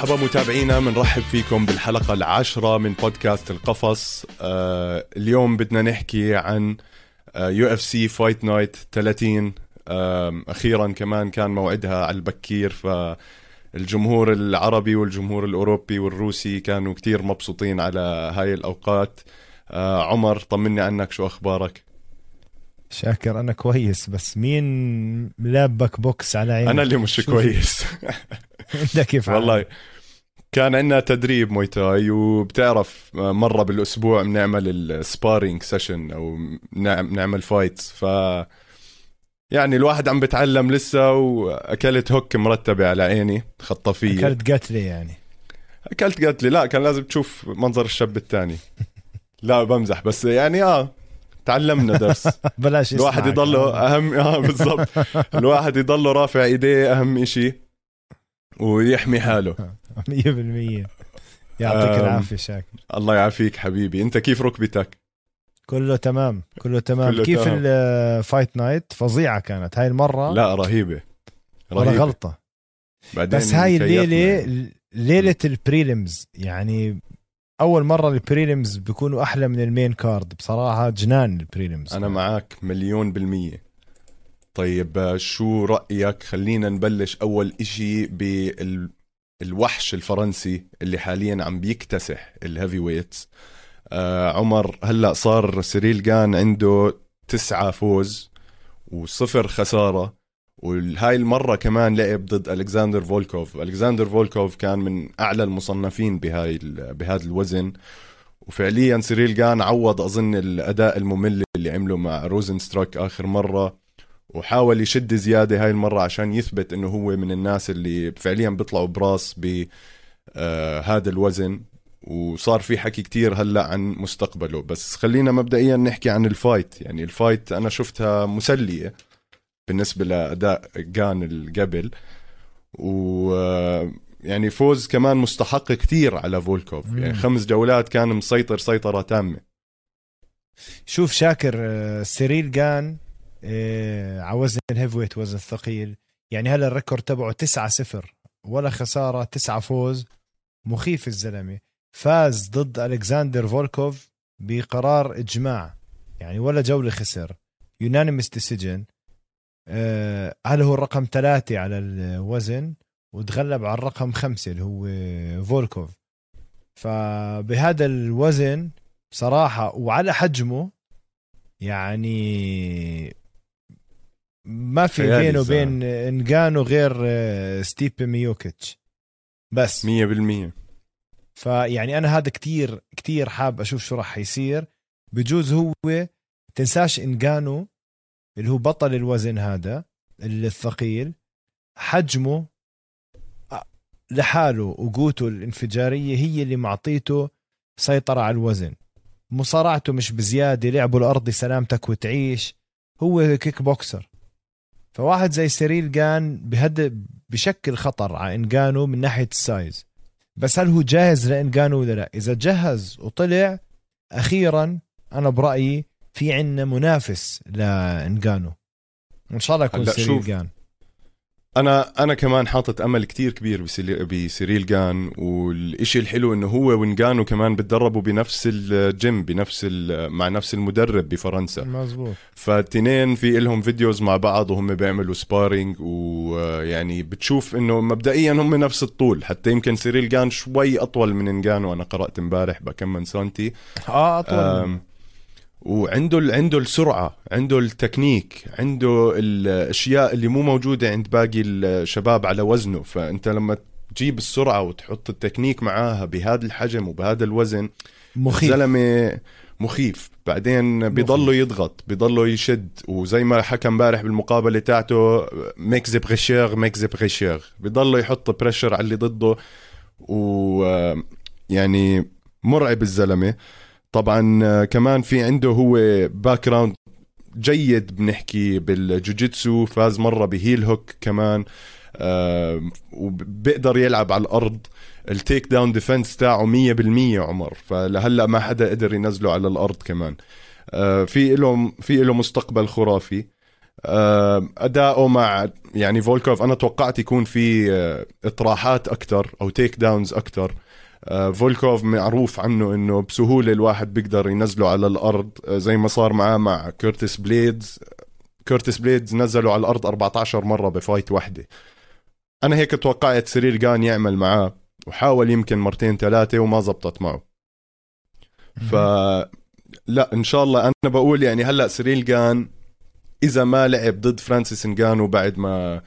مرحبا متابعينا بنرحب فيكم بالحلقة العاشرة من بودكاست القفص. آه اليوم بدنا نحكي عن UFC Fight Night 30 آه أخيرا كمان كان موعدها على البكير فالجمهور العربي والجمهور الأوروبي والروسي كانوا كتير مبسوطين على هاي الأوقات. آه عمر طمني عنك شو أخبارك؟ شاكر أنا كويس بس مين لابك بوكس على عينك؟ أنا اللي مش كويس. انت كيف والله كان عندنا تدريب Muay Thai وبتعرف مرة بالأسبوع بنعمل ال sparring session أو نعمل fights ف يعني الواحد عم بتعلم لسه وأكلت hook مرتبة على عيني خطفية أكلت قتلي يعني. أكلت قتلي لا كان لازم تشوف منظر الشاب الثاني لا بمزح. بس يعني آه تعلمنا درس. بلاش الواحد يضله أهم آه بالضبط. الواحد يضله رافع إيديه أهم إشي. ويحمي حاله. 100% يعطيك العافية شاكر الله يعافيك حبيبي. انت كيف ركبتك؟ كله تمام كله تمام. كله كيف ال Fight Night فظيعة كانت. هاي المرة لا رهيبة. رهيبة. ولا غلطة. بعدين بس هاي الليلة ليلة ال prelims يعني أول مرة ال prelims بيكونوا أحلى من ال main card بصراحة جنان ال prelims أنا معك مليون بالمية. طيب شو رأيك؟ خلينا نبلش أول إشي بالوحش الفرنسي اللي حاليا عم بيكتسح ال heavyweights آه عمر هلأ صار سيريل جان عنده تسعة فوز وصفر خسارة وهاي المرة كمان لعب ضد ألكساندر فولكوف. ألكساندر فولكوف كان من أعلى المصنفين بهاي بهذا الوزن. وفعليا سيريل جان عوض أظن الأداء الممل اللي عمله مع روزن ستروك آخر مرة. وحاول يشد زيادة هاي المرة عشان يثبت إنه هو من الناس اللي فعليا بيطلعوا براس بهذا آه الوزن. وصار في حكي كتير هلأ عن مستقبله. بس خلينا مبدئيا نحكي عن ال fight. يعني ال fight أنا شفتها مسلية بالنسبة لأداء جان القبل. و يعني فوز كمان مستحق كتير على فولكوف. يعني خمس جولات كان مسيطر سيطرة تامة. شوف شاكر آه، سيريل جان آه، على وزن ال heavyweight وزن الثقيل يعني هلا ال record تبعه 9 0 ولا خسارة 9 فوز مخيف الزلمة. فاز ضد الكساندر فولكوف بقرار إجماع. يعني ولا جولة خسر. unanimous decision آه هلأ هو الرقم ثلاثة على الوزن؟ وتغلب على الرقم خمسة اللي هو فولكوف. فبهذا الوزن بصراحة وعلى حجمه يعني ما في بينه وبين انجانو غير آه، ستيب ميوكيتش. بس. 100% فيعني أنا هذا كتير كتير حاب أشوف شو راح يصير. بجوز هو تنساش إنجانو اللي هو بطل الوزن هذا الثقيل. حجمه لحاله وقوته الانفجارية هي اللي معطيته سيطرة على الوزن. مصارعته مش بزيادة لعبه الأرضي سلامتك وتعيش. هو kickboxer. فواحد زي سيريل جان بهد بشكل خطر على إنجانو من ناحية ال size. بس هل هو جاهز لإنجانو ولا لا؟ إذا جهز وطلع أخيرا أنا برأيي في عندنا منافس لإنجانو. إن شاء الله يكون سيريل جان. أنا أنا كمان حاطط أمل كتير كبير بسيريل جان والإشي الحلو إنه هو وينجانو كمان بتدربوا بنفس الجيم بنفس مع نفس المدرب بفرنسا. مزبوط فالتنين في لهم videos مع بعض وهم بيعملوا sparring ويعني بتشوف إنه مبدئيا هم نفس الطول. حتى يمكن سيريل جان شوي أطول من إنجانو أنا قرأت إمبارح بكم من سنتي. آه أطول. وعنده عنده السرعة عنده التكنيك عنده الأشياء اللي مو موجودة عند باقي الشباب على وزنه. فأنت لما تجيب السرعة وتحط التكنيك معاها بهذا الحجم وبهذا الوزن مخيف. زلمه مخيف. بعدين بيضله يضغط بيضله يشد. وزي ما حكى امبارح بالمقابلة تاعته make the pressure make the pressure بيضله يحط pressure على اللي ضده. و يعني مرعب الزلمة. طبعا آه، كمان في عنده هو background جيد بنحكي بالجوجيتسو فاز مرة ب heel hook كمان آه وبيقدر يلعب على الأرض. ال takedown defense تاعه 100% عمر فلهلأ ما حدا قدر ينزله على الأرض كمان. آه في له في له مستقبل خرافي. آه، أداؤه مع يعني فولكوف أنا توقعت يكون في إطاحات أكثر أو takedowns أكثر فولكوف معروف عنه إنه بسهولة الواحد بيقدر ينزله على الأرض. زي ما صار معاه مع كيرتس بليدز. كيرتس بليدز نزلوا على الأرض 14 مرة ب fight واحدة. أنا هيك توقعت سيريل جان يعمل معاه وحاول يمكن مرتين ثلاثة وما زبطت معه. ف لا إن شاء الله أنا بقول يعني هلأ سيريل جان إذا ما لعب ضد فرانسيس انجانو بعد ما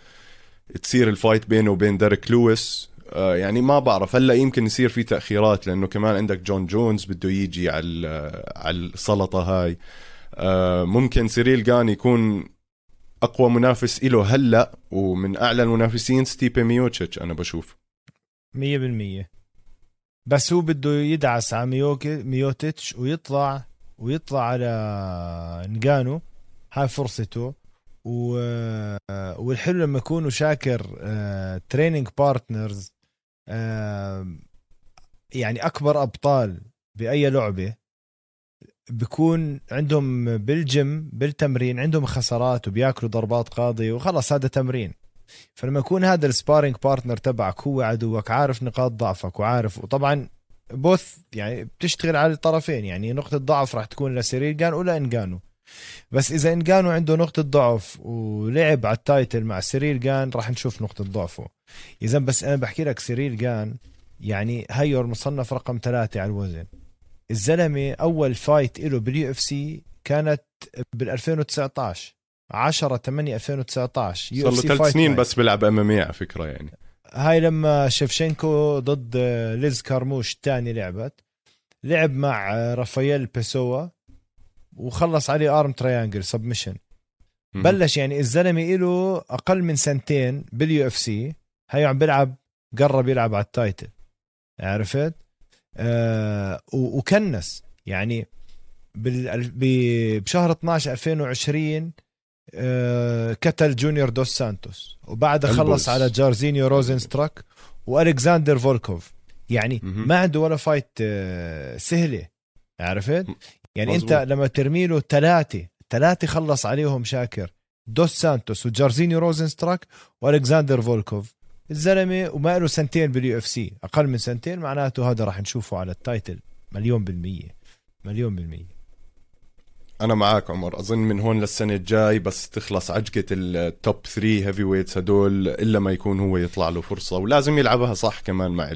تصير ال fight بينه وبين ديريك لويس آه، يعني ما بعرف. هلا يمكن يصير في تأخيرات لأنه كمان عندك جون جونز بده يجي على على السلطة هاي. آه، ممكن سيريل جان يكون أقوى منافس له هلا ومن أعلى المنافسين ستيبي ميوتشيتش أنا بشوف. 100% بس هو بده يدعس على ميوتشيتش ويطلع ويطلع على إنجانو هاي فرصته. و... والحلو لما يكونوا شاكر training partners يعني أكبر أبطال بأي لعبة بكون عندهم بالجيم بالتمرين عندهم خسارات وبياكلوا ضربات قاضية وخلص هذا تمرين. فلما يكون هذا ال sparring partner تبعك هو عدوك عارف نقاط ضعفك وعارف وطبعا both يعني بتشتغل على الطرفين يعني نقطة ضعف راح تكون لسيريل جان ولا إنجانو. بس إذا انجانو عنده نقطة ضعف ولعب على ال title مع سيريل جان راح نشوف نقطة ضعفه. إذا بس أنا بحكي لك سيريل جان يعني هيور مصنف رقم ثلاثة على الوزن. الزلمة أول fight له بال UFC كانت بال 2019 10 8 2019 صار له ثلاث سنين نايت. بس بيلعب MMA على فكرة يعني. هاي لما شيفشينكو ضد ليز كارموش الثاني لعبت. لعب مع رافائيل بيسوا وخلص عليه arm triangle submission بلش يعني الزلمة له أقل من سنتين بال UFC هي عم بيلعب قرب يلعب على ال title عرفت؟ آه وكنس. يعني بشهر 12 2020 آه كتل جونيور دوس سانتوس. وبعدها خلص على جارزينيو روزنستراك وألكساندر فولكوف. يعني ما عنده ولا fight آه سهلة. عرفت؟ يعني مزبوط. انت لما ترمي له ثلاثة ثلاثة خلص عليهم شاكر. دوس سانتوس وجارزينيو روزنستراك والكساندر فولكوف. الزلمة وما له سنتين بال UFC. أقل من سنتين معناته هذا راح نشوفه على ال title. مليون بالمية. مليون بالمية. أنا معك عمر. أظن من هون للسنة الجاي بس تخلص عجقة ال top 3 heavyweights هدول إلا ما يكون هو يطلع له فرصة. ولازم يلعبها صح كمان مع.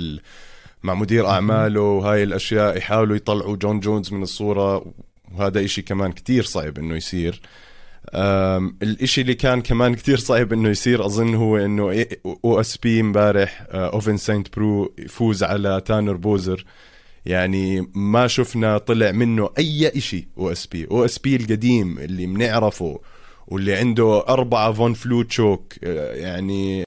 مع مدير أعماله وهاي الأشياء يحاولوا يطلعوا جون جونز من الصورة. وهذا إشي كمان كتير صعب إنه يصير. الإشي اللي كان كمان كتير صعب إنه يصير أظن هو إنه أو إس بي إمبارح أوفينس سانت برو يفوز على تانر بوزر. يعني ما شفنا طلع منه أي إشي أو إس بي. أو إس بي القديم اللي بنعرفه واللي عنده أربعة Von Flue choke آه، يعني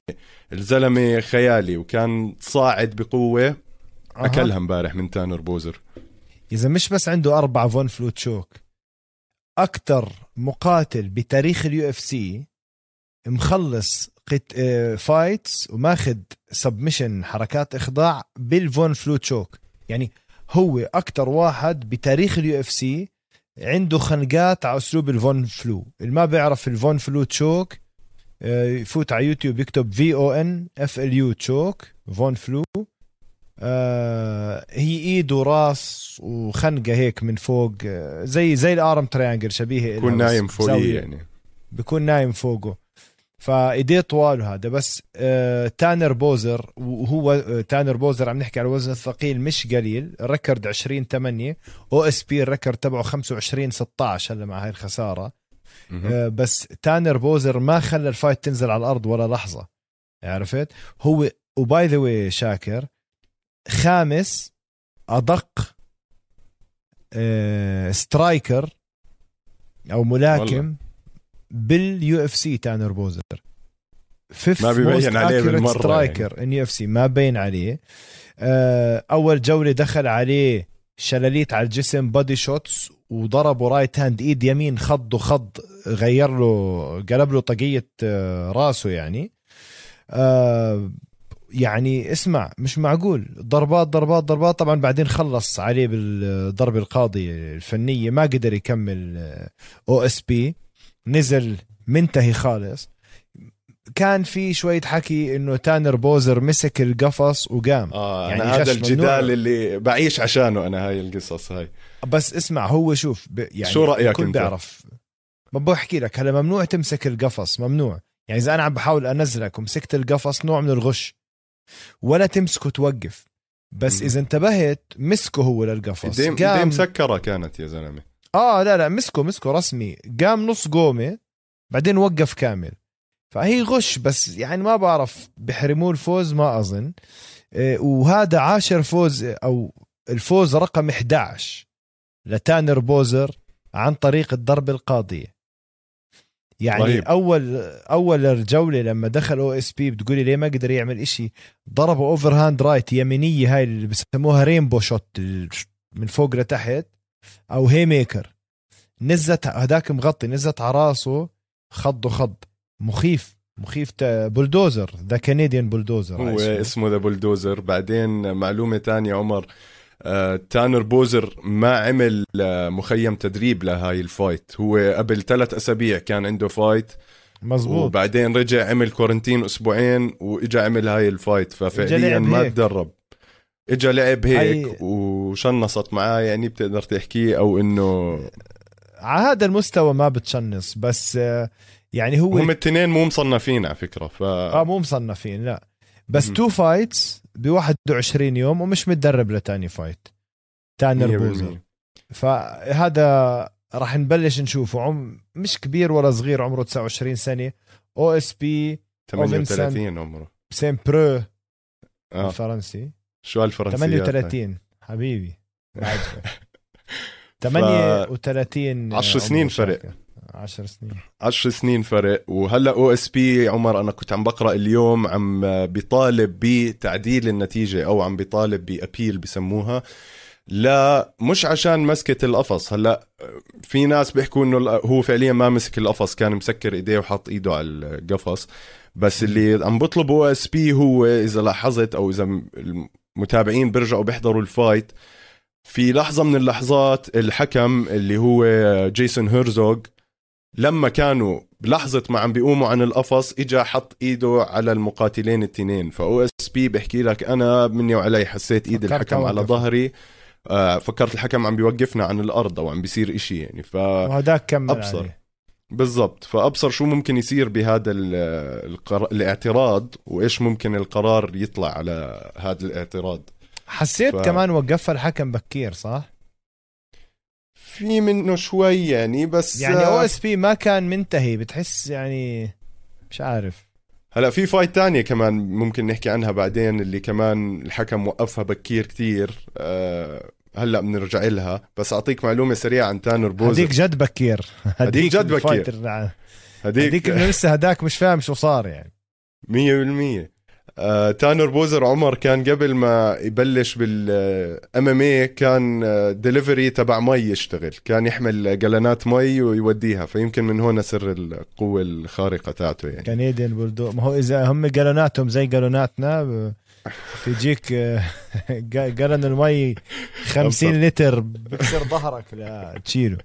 الزلمة خيالي وكان صاعد بقوة. أكلها امبارح من تانر بوزر إذا مش بس عنده أربعة Von Flue choke أكثر مقاتل بتاريخ ال UFC مخلص قت... fights آه، وماخذ submission حركات إخضاع بال Von Flue choke يعني هو أكثر واحد بتاريخ ال UFC عنده خنقات على أسلوب ال Von Flue. اللي ما بيعرف ال Von Flue choke آه، يفوت على يوتيوب يكتب V O N F L U choke Von Flue. آه هي إيد وراس وخنقة هيك من فوق آه زي زي ال arm triangle شبيه بكون نايم فوقية يعني. بكون نايم فوقه. فإيديه طوال هذا بس آه تانر بوزر وهو آه تانر بوزر عم نحكي على الوزن الثقيل مش قليل ال record 20 8 OSP ال record تبعه 25 16 هلا مع هاي الخسارة. آه بس تانر بوزر ما خلى ال fight تنزل على الأرض ولا لحظة. عرفت؟ هو و by the way striker خامس أدق آه، striker أو ملاكم بال UFC تانر بوزر. fifth ما بيبين عليه بالمرة striker in UFC. ما بين عليه. آه، أول جولة دخل عليه شلاليت على الجسم body shots وضربه right hand إيد يمين خض وخض غير له قلب له طاقية آه، راسه يعني. يعني اسمع مش معقول. ضربات ضربات ضربات. طبعا بعدين خلص عليه بالضربة القاضية الفنية ما قدر يكمل OSP. نزل منتهي خالص. كان في شوية حكي إنه تانر بوزر مسك القفص وقام. آه يعني يعني هذا الجدال ممنوع. اللي بعيش عشانه أنا هاي القصص هاي. بس اسمع هو شوف. يعني شو رأيك الكل أنت؟ بيعرف. ما بحكي لك هلا ممنوع تمسك القفص ممنوع. يعني إذا أنا عم بحاول أنزلك ومسكت القفص نوع من الغش. ولا تمسكه توقف. بس. إذا انتبهت مسكه هو للقفص. ايديه مسكرة كانت يا زلمة. آه لا لا مسكه مسكه رسمي. قام نص قومه بعدين وقف كامل. فهي غش بس يعني ما بعرف بحرموه الفوز؟ ما أظن. إيه، وهذا عاشر فوز أو الفوز رقم 11 لتانر بوزر عن طريق الضربة القاضية. يعني رهيب. أول أول الجولة لما دخل OSP بتقولي ليه ما قدر يعمل إشي؟ ضربه overhand right يمينية هاي اللي بسموها rainbow shot من فوق لتحت أو هي ميكر نزت هداك مغطي نزت على راسه خضه خض مخيف مخيف bulldozer the Canadian bulldozer هو اسمه. the bulldozer بعدين معلومة تانية عمر. تانر بوزر ما عمل آه، مخيم تدريب لهاي ال fight. هو قبل ثلاث أسابيع كان عنده fight. مزبوط. وبعدين رجع عمل quarantine أسبوعين وإجا عمل هاي ال fight. ففعليا ما. تدرب. إجا لعب هيك هاي- وشنصت معاه يعني بتقدر تحكيه أو إنه على هذا المستوى ما بتشنص بس آه، يعني هو هم الاثنين مو مصنفين على فكرة ف آه مو مصنفين لا. بس. two fights ب 21 يوم ومش متدرب لتاني fight. 100%. بوزر فهذا راح نبلش نشوفه. عم مش كبير ولا صغير عمره 29 سنة. OSP 38 عمره. Saint Preux آه. الفرنسي شو هالفرنسيات هاي؟ 38 حبيبي. بعجبك 38 عشر سنين فرق. 10 سنين. 10 سنين فرق. وهلأ OSP عمر أنا كنت عم بقرأ اليوم عم بيطالب بتعديل النتيجة أو عم بيطالب ب appeal بسموها. لا مش عشان مسكة القفص. هلأ في ناس بيحكوا إنه هو فعليا ما مسك القفص كان مسكر إيديه وحط إيده على القفص. بس اللي عم بيطلبوا OSP هو إذا لاحظت أو إذا المتابعين بيرجعوا بيحضروا ال fight في لحظة من اللحظات الحكم اللي هو جيسون هيرزوغ لما كانوا بلحظة ما عم بيقوموا عن القفص إجا حط إيده على المقاتلين التنين ف OSP بحكي لك أنا مني وعلي حسيت ايد الحكم على. ظهري آه فكرت الحكم عم بيوقفنا عن الأرض أو عم بيصير إشي يعني ف وهداك كمل أبصر. عليه. بالضبط فأبصر شو ممكن يصير بهذا ال- القرار الاعتراض وإيش ممكن القرار يطلع على هذا الاعتراض حسيت ف- كمان وقفها الحكم بكير صح؟ في منه شوي يعني بس يعني OSP ما كان منتهي بتحس يعني مش عارف. هلا في fight تانية كمان ممكن نحكي عنها بعدين اللي كمان الحكم وقفها بكير كتير أه هلا بنرجع لها. بس أعطيك معلومة سريعة عن تانر بوزر هديك جد بكير. هديك جد بكير. هديك. هديك إنه لسه هداك مش فاهم شو صار يعني. مية بالمية. آه، تانر بوزر عمر كان قبل ما يبلش بال MMA كان ديليفري تبع مي يشتغل. كان يحمل جلانات مي ويوديها. فيمكن من هون سر القوة الخارقة تاعته يعني. Canadian bulldo- ما هو إذا هم جالوناتهم زي جالوناتنا ب- تجيك آه، جا- جالون المي 50 أبسط. لتر. بكسر ظهرك. لا تشيله.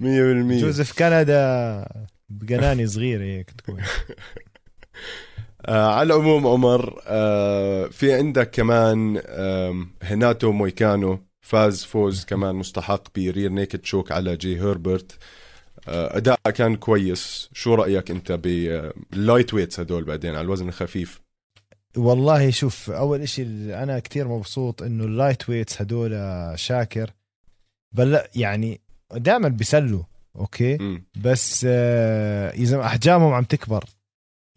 مية بالمية. بجوز في كندا بقناني صغيرة هيك تكون. آه على العموم عمر آه في عندك كمان آه هناتو مويكانو فاز فوز كمان مستحق ب rear naked choke على جي هيربرت آه أداء كان كويس. شو رأيك أنت بال lightweights هدول بعدين على الوزن الخفيف؟ والله شوف أول إشي اللي أنا كتير مبسوط إنه ال lightweights هدول شاكر. بل يعني دائما بيسلوا أوكي؟ مم. بس آه، إذا أحجامهم عم تكبر.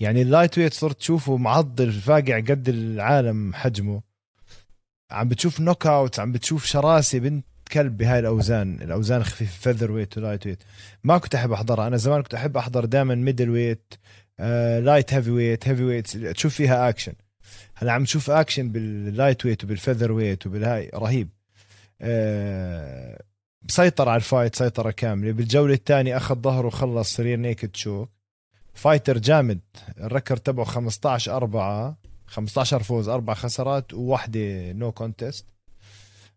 يعني ال lightweight صرت تشوفه معضل فاقع قد العالم حجمه. عم بتشوف knockout عم بتشوف شراسه بنت كلب بهاي الأوزان الأوزان الخفيفه featherweight و lightweight ما كنت أحب أحضرها. أنا زمان كنت أحب أحضر دائما middleweight light heavyweight heavyweight تشوف فيها اكشن هلا عم تشوف action بال lightweight وبال featherweight وبالهاي رهيب. آه، سيطر على ال fight سيطرة كاملة. بالجولة الثانية أخذ ظهره وخلص rear naked choke fighter جامد ال record تبعه 15 4 15 فوز أربع خسارات وواحدة no contest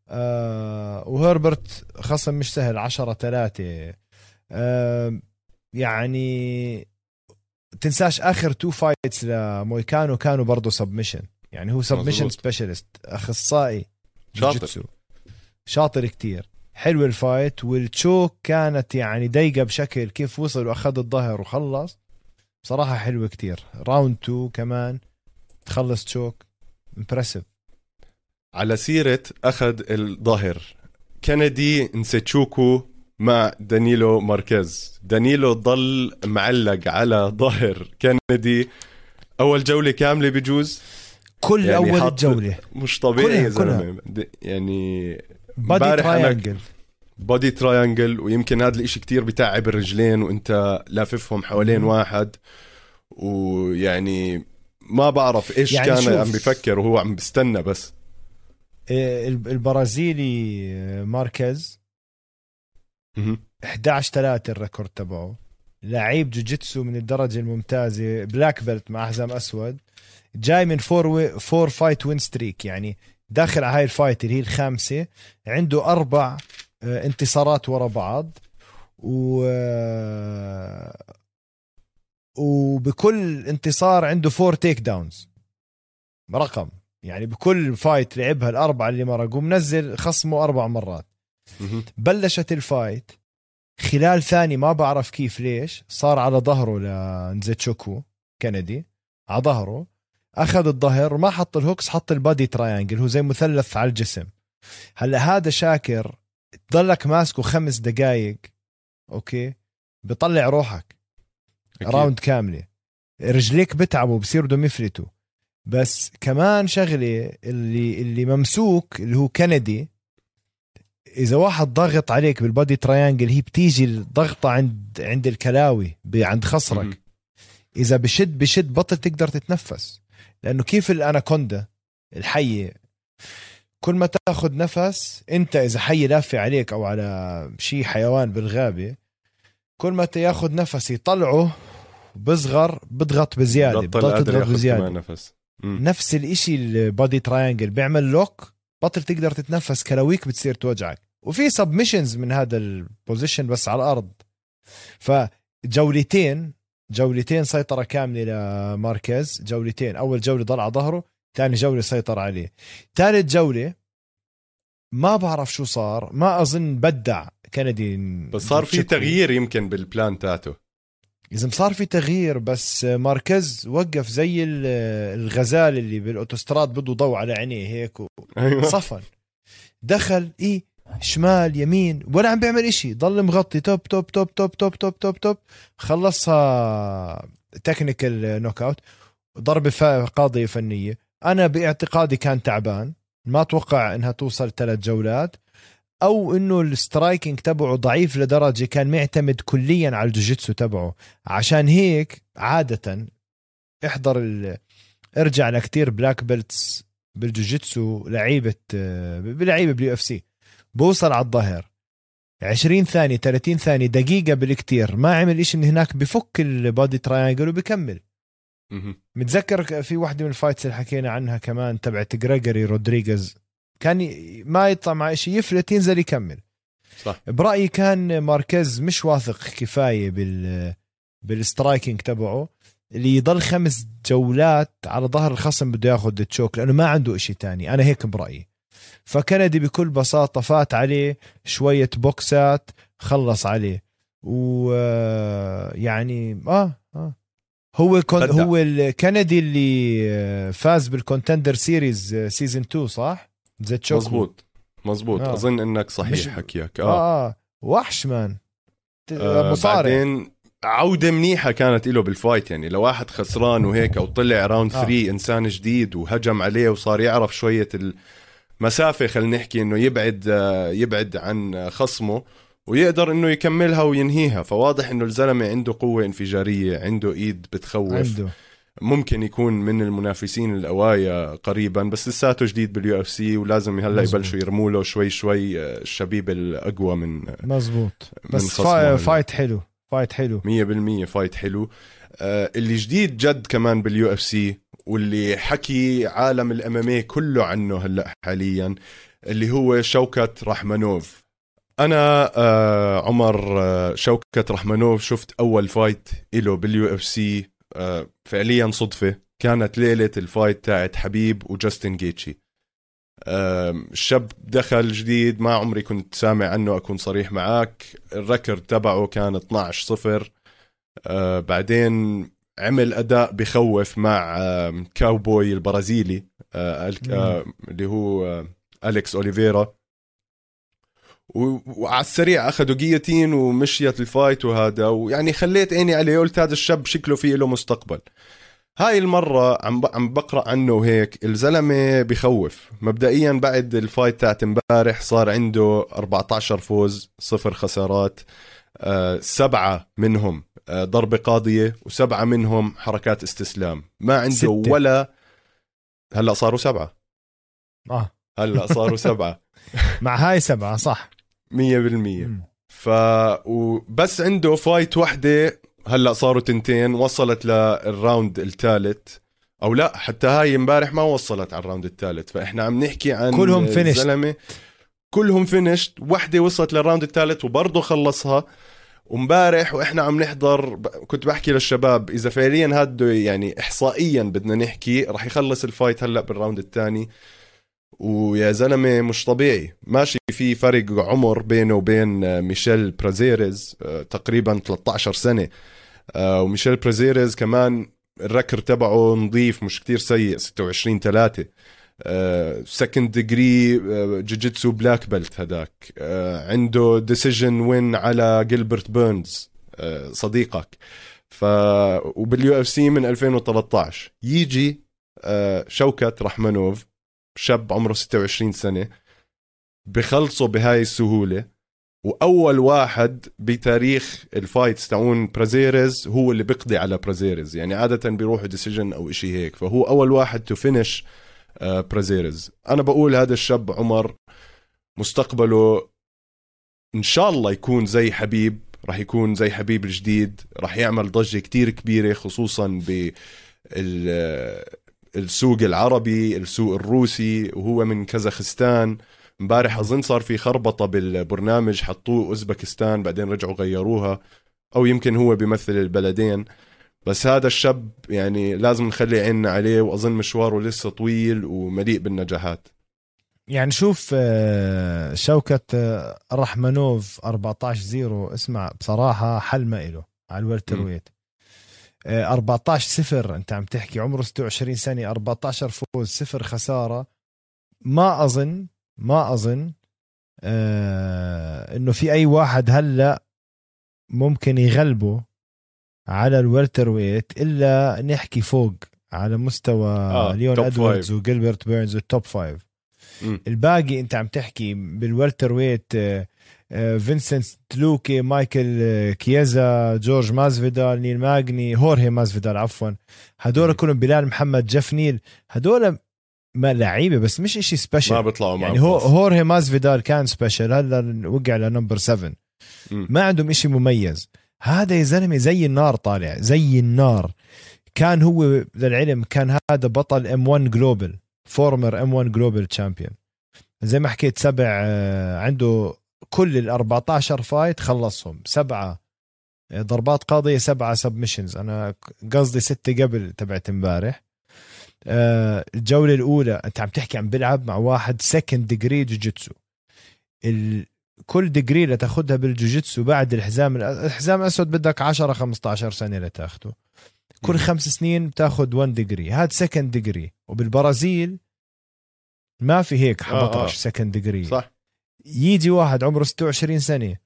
آه وهربرت خصم مش سهل 10 3 آه يعني تنساش آخر two fights لمويكانو كانوا برضه submission يعني هو submission. specialist أخصائي شاطر. جوجيتسو. شاطر كتير حلو ال fight وال choke كانت يعني ضيقه بشكل كيف وصل وأخذ الظهر وخلص بصراحة حلوة كتير. round 2 كمان. تخلص choke impressive على سيرة أخذ الظهر كندي نزيتشوكو مع دانيلو ماركيز. دانيلو ضل معلق على ظهر كندي. أول جولة كاملة بجوز. كل يعني أول جولة. مش طبيعي كلها- يا زلمة. د- يعني body امبارح body triangle ويمكن هذا الإشي كتير بتعب الرجلين وإنت لاففهم حوالين. واحد ويعني ما بعرف إيش يعني كان شوف. عم بفكر وهو عم بستنى بس إيه، الب- البرازيلي آه، ماركيز مهم. 11 3 ال record تبعه لعيب جوجيتسو من الدرجة الممتازة black belt مع حزام أسود جاي من four وي four fight win streak يعني داخل على هاي ال fight اللي هي الخامسة عنده أربع انتصارات ورا بعض. و آه، وبكل انتصار عنده four takedowns رقم. يعني بكل fight لعبها الأربعة اللي مرقوا منزل خصمه أربع مرات. بلشت ال fight خلال ثاني ما بعرف كيف ليش صار على ظهره لنزيتشوكو كندي على ظهره. أخذ الظهر ما حط ال hooks حط ال body triangle هو زي مثلث على الجسم. هلا هذا شاكر ضلك ماسكه خمس دقائق أوكي؟ بطلع روحك أكيد. round كاملة. رجليك بتعبوا بصيروا بدهم يفلتوا. بس كمان شغلة اللي اللي ممسوك اللي هو كندي إذا واحد ضاغط عليك بال body triangle هي بتيجي الضغطة عند عند الكلاوي عند خصرك. إذا بشد بشد بطل تقدر تتنفس. لأنه كيف الأناكوندا الحية؟ كل ما تاخذ نفس انت إذا حي لافه عليك أو على شيء حيوان بالغابة كل ما تاخذ نفس يطلعه بصغر بضغط بزيادة بطل بضل تضغط بزيادة. نفس. مم. نفس الإشي ال body triangle بيعمل lock بطل تقدر تتنفس كلاويك بتصير توجعك. وفي submissions من هذا ال position بس على الأرض. فجولتين جولتين سيطرة كاملة لماركيز جولتين أول جولة ضل على ظهره ثاني جولة سيطر عليه. ثالث جولة ما بعرف شو صار ما أظن بدع كندي بس صار في. تغيير يمكن بال plan تاعته. إذا صار في تغيير بس ماركيز وقف زي ال- الغزال اللي بالأوتوستراد بده ضوء على عينيه هيك أيوه. صفن. دخل إيه شمال يمين ولا عم بيعمل إشي ضل مغطي توب توب توب توب توب توب توب توب خلصها technical knockout ضربه قاضية فنية. أنا باعتقادي كان تعبان. ما أتوقع إنها توصل ثلاث جولات. أو إنه ال striking تبعه ضعيف لدرجة كان معتمد كليا على الجوجيتسو تبعه. عشان هيك عادة احضر ال... ارجع لكتير black belts بالجوجيتسو لعيبة بلعيبة بال UFC بوصل على الظهر. 20 ثانية 30 ثانية دقيقة بالكتير. ما عمل إشي من هناك بفك ال body triangle وبكمل. متذكر في واحدة من ال fights اللي حكينا عنها كمان تبعت جريجوري رودريغيز. كان ما يطلع مع إشي يفلت ينزل يكمل. صح. برأيي كان ماركيز مش واثق كفاية بال بال striking تبعه اللي يضل خمس جولات على ظهر الخصم بده ياخذ ال choke لأنه ما عنده إشي تاني. أنا هيك برأيي. فكندي بكل بساطة فات عليه شوية بوكسات خلص عليه. ويعني آه آه. هو كون. هو الكندي اللي آه، فاز بال Contender Series آه، season 2 صح؟ نزيتشوكو مزبوط مزبوط آه. أظن إنك مش- صحيح حكيك. آه, آه آه. وحش man آه مصارع بعدين عودة منيحة كانت له بال fight يعني لو واحد خسران وهيك أو طلع round آه. 3 إنسان جديد وهجم عليه وصار يعرف شوية المسافة خلينا نحكي إنه يبعد آه، يبعد عن خصمه. ويقدر إنه يكملها وينهيها. فواضح إنه الزلمة عنده قوة انفجارية عنده إيد بتخوف. عنده. ممكن يكون من المنافسين الأقويا قريبا بس لساته جديد بال UFC ولازم هلأ. يبلشوا يرموا له شوي شوي آه، الشبيب الأقوى من مزبوط من بس fi... fight حلو. fight حلو. 100% fight حلو. آه اللي جديد جد كمان بال UFC واللي حكي عالم ال MMA كله عنه هلأ حاليا اللي هو شوكت رحمنوف أنا آه عمر آه شوكت رحمنوف شفت أول fight له بال UFC آه، فعليا صدفة. كانت ليلة ال fight تاعت حبيب وجاستن جيتشي. الشاب دخل جديد ما عمري كنت سامع عنه أكون صريح معك ال record تبعه كان 12 صفر. بعدين عمل أداء بخوف مع كاوبوي البرازيلي اللي هو أليكس أوليفيرا. وعلى السريع أخذوا جيتين ومشيت ال fight وهذا ويعني خليت عيني عليه قلت هذا الشاب شكله فيه له مستقبل. هاي المرة عم عم بقرأ عنه وهيك الزلمة بخوف. مبدئيا بعد ال fight تاعت امبارح صار عنده 14 فوز صفر خسارات آه سبعة منهم آه ضربة قاضية وسبعة منهم حركات استسلام. ما عنده ستة. ولا هلأ صاروا سبعة. آه. هلأ صاروا سبعة. مع هاي سبعة صح. مية بالمية. ف وبس عنده fight وحدة هلأ صاروا تنتين وصلت لل round الثالث. أو لا حتى هاي امبارح ما وصلت على ال round الثالث. فإحنا عم نحكي عن كلهم زلمه كلهم finished وحدة وصلت لل round الثالث وبرضه خلصها. ومبارح وإحنا عم نحضر كنت بحكي للشباب إذا فعليا هاد يعني احصائيا بدنا نحكي راح يخلص ال fight هلأ بال round الثاني. ويا زلمة مش طبيعي. ماشي في فرق عمر بينه وبين ميشيل برازيريز آه، تقريبا 13 سنة. آه، وميشيل برازيريز كمان ال record تبعه نظيف مش كتير سيء 26 3 second degree jiu-jitsu black belt هداك. uh, عنده decision win على جيلبرت بيرنز uh, صديقك. ف وبال UFC من 2013 يجي uh, شوكت رحمنوف شاب عمره 26 سنة بخلصه بهاي السهولة وأول واحد بتاريخ ال fights تاعون برازيريز هو اللي بيقضي على برازيريز. يعني عادة بيروحوا decision أو إشي هيك. فهو أول واحد to finish برازيريز. أنا بقول هذا الشاب عمر مستقبله إن شاء الله يكون زي حبيب راح يكون زي حبيب الجديد راح يعمل ضجة كتير كبيرة خصوصا ب السوق العربي السوق الروسي وهو من كازاخستان. امبارح أظن صار في خربطة بالبرنامج حطوه أوزبكستان بعدين رجعوا غيروها أو يمكن هو بيمثل البلدين. بس هذا الشاب يعني لازم نخلي عيننا عليه وأظن مشواره لسه طويل ومليء بالنجاحات. يعني شوف آه، شوكة آه، رحمنوف 14 زيرو اسمع بصراحة حل ما إله على ال welterweight 14 صفر. أنت عم تحكي عمره 26 سنة 14 فوز صفر خسارة. ما أظن ما أظن آه إنه في أي واحد هلأ ممكن يغلبه على ال welterweight إلا نحكي فوق على مستوى آه، ليون ادواردز وجيلبرت بيرنز وال top five. الباقي أنت عم تحكي بال welterweight آه، آه، فينسنت لوكي مايكل آه، كيزا جورج مازفيدال نيل ماجني هورهي مازفيدال عفوا. هدول كلهم بلال محمد جيف نيل. هدول ما لعيبة بس مش إشي special ما بيطلعوا يعني هو هورهي مازفيدال كان special هلا وقع ل number 7 ما عندهم إشي مميز. هذا يا زلمة زي النار طالع زي النار. كان هو للعلم كان هذا بطل M-1 Global former M-1 Global champion زي ما حكيت سبع آه، عنده كل ال 14 fight خلصهم. سبعة آه، ضربات قاضية سبعة submissions أنا قصدي ستة قبل تبعت امبارح. آه، الجولة الأولى أنت عم تحكي عم بيلعب مع واحد second degree jiu-jitsu كل degree لتاخذها بال jiu-jitsu بعد الحزام الحزام الاسود بدك 10 15 سنه لتاخده كل خمس سنين بتأخذ 1 degree هذا second degree وبالبرازيل ما في هيك 11 second degree صح. يجي واحد عمره 26 سنة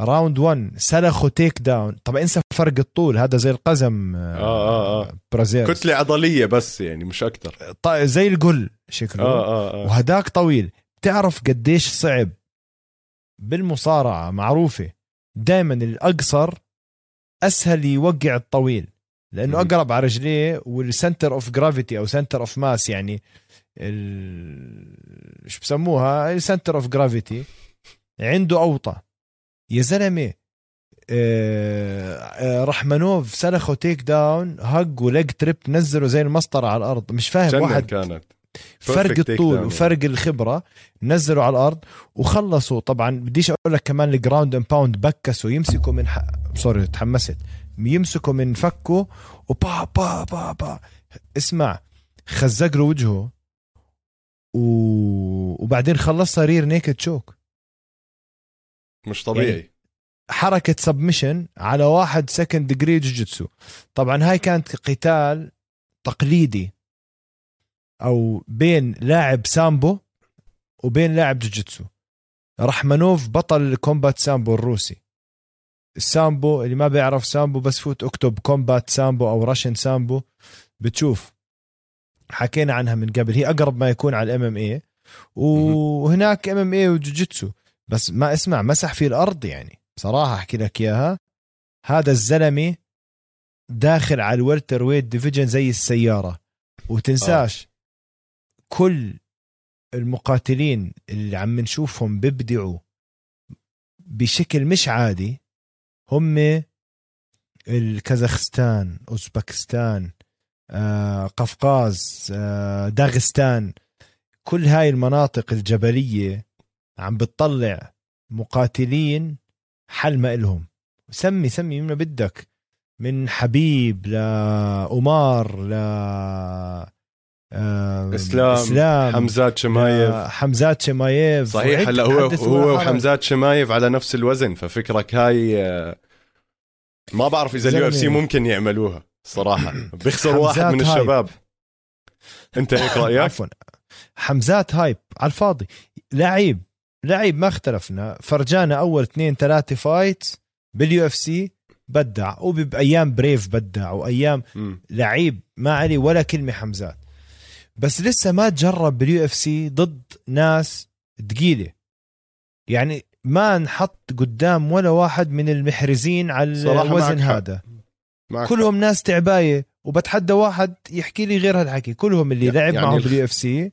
round 1 سلخه takedown طب إنسى فرق الطول هذا زي القزم آه آه آه برازيل. كتلة عضلية بس يعني مش أكثر طيب زي القل شكله. آه آه آه. وهداك طويل. بتعرف قديش صعب؟ بالمصارعة معروفة. دائما الأقصر أسهل يوقع الطويل لأنه أقرب على رجليه وال center of gravity أو center of mass يعني. شو بسموها؟ ال center of gravity عنده اوطى يا زلمة آه، آه، رحمنوف سلخه takedown hug و leg trip نزله زي المسطرة على الأرض. مش فاهم واحد. كانت. فرق الطول وفرق الخبرة. نزلوا على الأرض وخلصوا. طبعا بديش أقول لك كمان ال ground and pound بكسوا. يمسكوا من حق sorry تحمست. يمسكه من فكه وبا با با با. اسمع خزق له وجهه. و... وبعدين خلصها rear naked choke مش طبيعي. يعني حركة submission على واحد second degree jiu-jitsu طبعا هاي كانت قتال تقليدي. أو بين لاعب sambo وبين لاعب jiu-jitsu رحمنوف بطل combat sambo الروسي. ال sambo اللي ما بيعرف sambo بس فوت اكتب combat sambo أو Russian sambo. بتشوف حكينا عنها من قبل. هي أقرب ما يكون على ال MMA وهناك MMA وجوجيتسو. بس ما اسمع مسح في الأرض يعني. بصراحة أحكي لك إياها. هذا الزلمة داخل على ال welterweight division زي السيارة. وتنساش كل المقاتلين اللي عم نشوفهم بيبدعوا بشكل مش عادي هم الكازاخستان أوزبكستان آه، قفقاز آه، داغستان كل هاي المناطق الجبلية عم بتطلع مقاتلين حل ما إلهم. سمي سمي مين بدك من حبيب لأمار ل آه، إسلام, إسلام حمزات شمايف. حمزات شمايف. صحيح هلا هو هو وحمزات شمايف على نفس الوزن ففكرك هاي آه، ما بعرف إذا ال UFC. ممكن يعملوها. صراحة. بيخسر واحد من hype. الشباب. انت هيك رأيك؟ عفوا. حمزات hype. على الفاضي. لعيب. لعيب ما اختلفنا. فرجانا أول اثنين ثلاثة fight بال UFC بدع. وبايام Brave بدع. وأيام مم. لعيب ما عليه ولا كلمة حمزات. بس لسه ما تجرب بال UFC ضد ناس ثقيله يعني ما نحط قدام ولا واحد من المحرزين على الوزن. هذا. معك. كلهم ناس تعباية وبتحدى واحد يحكي لي غير هالحكي. كلهم اللي يعني لعب معهم الخ- بال UFC.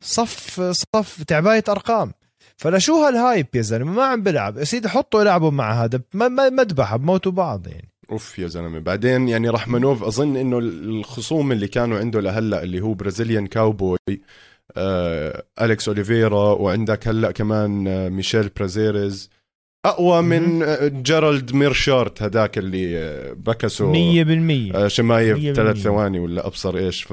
صف صف تعباية أرقام. فلشو هال hype يا زلمة؟ ما عم بلعب. يا سيدي حطوا يلعبوا مع هذا. ما- ما- مذبحه بموتوا بعض يعني. أوف يا زلمة. بعدين يعني رحمنوف أظن إنه الخصوم اللي كانوا عنده لهلأ اللي هو برازيليان كاوبوي آه، أليكس أوليفيرا وعندك هلأ كمان آه، ميشيل برازيريز. أقوى من آه، جيرالد ميرشيرت هداك اللي آه، بكسه. 100% آه، شمايف ثلاث. ثواني ولا أبصر إيش. ف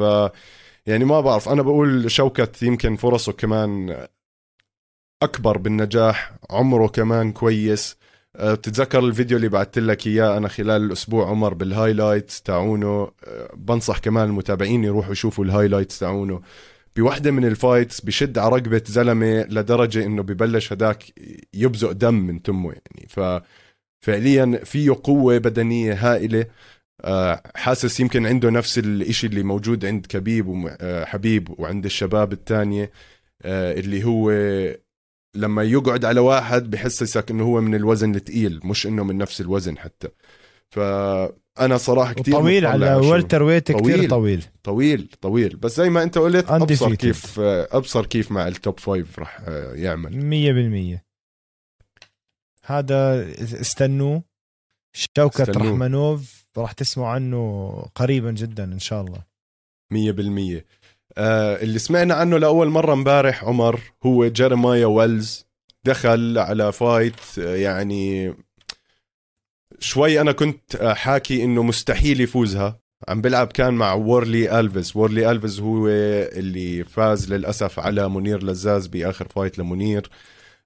يعني ما بعرف. أنا بقول شوكت يمكن فرصه كمان أكبر بالنجاح. عمره كمان كويس. بتتذكر الفيديو اللي بعثت لك إياه أنا خلال الأسبوع عمر بال highlights تاعونه. بنصح كمان المتابعين يروحوا يشوفوا ال highlights تاعونه. بوحدة من ال fights بشد على رقبة زلمة لدرجة إنه ببلش هداك يبزق دم من تمه يعني. ففعليا فيه قوة بدنية هائلة. آه، حاسس يمكن عنده نفس الإشي اللي موجود عند كبيب وحبيب وعند الشباب الثانية اللي هو لما يقعد على واحد بحسسك إنه هو من الوزن الثقيل مش إنه من نفس الوزن حتى. فأنا صراحة كتير طويل على welterweight كثير طويل. طويل. طويل بس زي ما انت قلت أبصر. كيف أبصر كيف مع ال top five راح آه، يعمل. 100% هذا استنوه شوكت استنوه. رحمنوف راح تسمعوا عنه قريبا جدا إن شاء الله. مية بالمية. آه اللي سمعنا عنه لأول مرة امبارح عمر هو جيرمايا ويلز. دخل على fight آه، يعني شوي أنا كنت حاكي إنه مستحيل يفوزها. عم بلعب كان مع وورلي ألفيز. وورلي ألفيز هو اللي فاز للأسف على منير لزاز بآخر fight لمنير.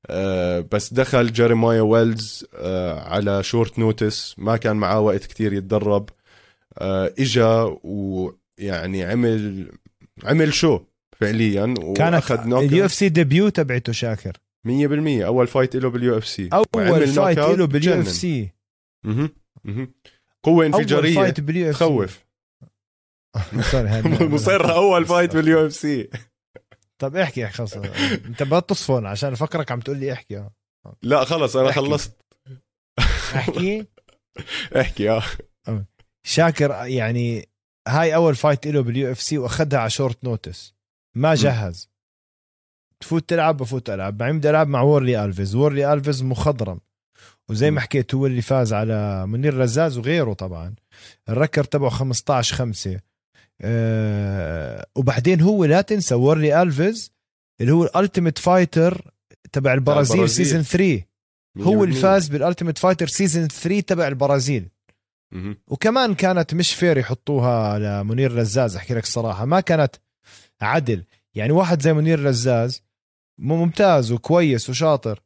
آه بس دخل جيرمايا ويلز آه على short notice ما كان معاه وقت كتير يتدرب. آه إجا ويعني عمل عمل شو فعليا وأخذ knock اليو إف سي ديبيو تبعته شاكر. 100% أول fight له بال UFC. أول fight له بال UFC. fight بال UFC تخوف. هذا- مصر أول fight بال UFC طب احكي احكي خلص. انت بدك تصفن عشان افكرك عم تقول لي احكي. لا خلص أنا. خلصت. احكي. احكي آه. شاكر يعني هاي أول fight له بال UFC وأخذها على short notice ما جهز. تفوت تلعب بفوت ألعب. بعدين بدي ألعب مع وورلي ألفيز. وورلي ألفيز مخضرم. وزي. ما حكيت هو اللي فاز على منير لزاز وغيره طبعا. ال record تبعه 15 5 أه وبعدين هو لا تنسى وورلي ألفيز اللي هو ال Ultimate Fighter تبع البرازيل. season 3 هو اللي فاز بال Ultimate Fighter season 3 تبع البرازيل. وكمان كانت مش fair يحطوها لمنير لزاز أحكي لك الصراحة. ما كانت عدل. يعني واحد زي منير لزاز ممتاز وكويس وشاطر.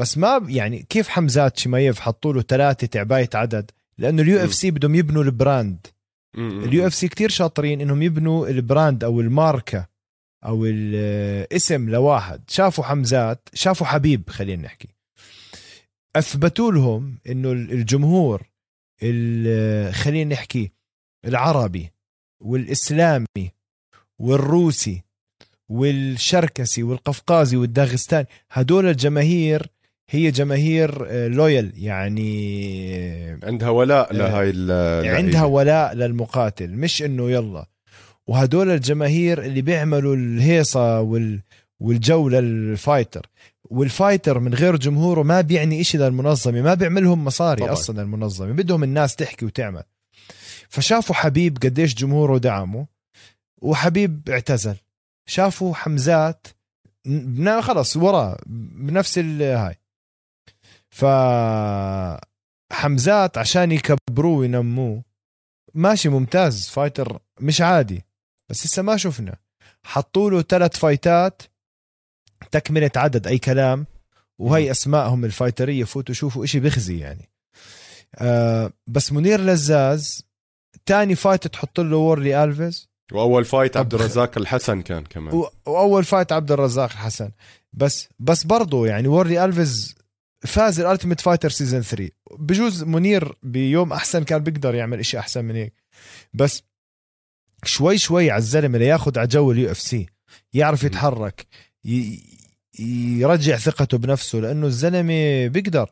بس ما يعني كيف حمزات شمايف حطوا له ثلاثة تعبايه عدد؟ لأنه ال UFC بدهم يبنوا ال brand. ال UFC كثير شاطرين إنهم يبنوا ال brand أو الماركة أو الاسم لواحد. شافوا حمزات شافوا حبيب خلينا نحكي. أثبتوا لهم إنه الجمهور ال- خلينا نحكي العربي والإسلامي والروسي والشركسي والقفقازي والداغستاني هدول الجماهير هي جماهير آه، لويال يعني آه، عندها ولاء لهاي ال- عندها ولاء للمقاتل مش إنه يلا. وهدول الجماهير اللي بيعملوا الهيصة وال والجو لل fighter وال fighter من غير جمهوره ما بيعني إشي للمنظمة ما بيعملهم مصاري طبعاً. أصلا المنظمة بدهم الناس تحكي وتعمل. فشافوا حبيب قديش جمهوره دعمه وحبيب اعتزل. شافوا حمزات خلص وراه بنفس الهاي ف حمزات عشان يكبروه وينموه ماشي ممتاز. fighter مش عادي بس لسه ما شفنا. حطوا له ثلاث fightات تكملة عدد أي كلام وهي أسمائهم الفايترية. فوتوا شوفوا إشي بخزي يعني. آه بس منير لزاز تاني fight تحط له وورلي ألفيز. وأول fight عبد الرزاق الحسن كان كمان. وأول fight عبد الرزاق الحسن. بس بس برضه يعني وورلي ألفيز فاز ال Ultimate Fighter season 3 بجوز منير بيوم أحسن كان بيقدر يعمل إشي أحسن من هيك بس شوي شوي على الزلمة لياخذ على جو ال UFC يعرف. يتحرك ي... يرجع ثقته بنفسه لأنه الزلمة بيقدر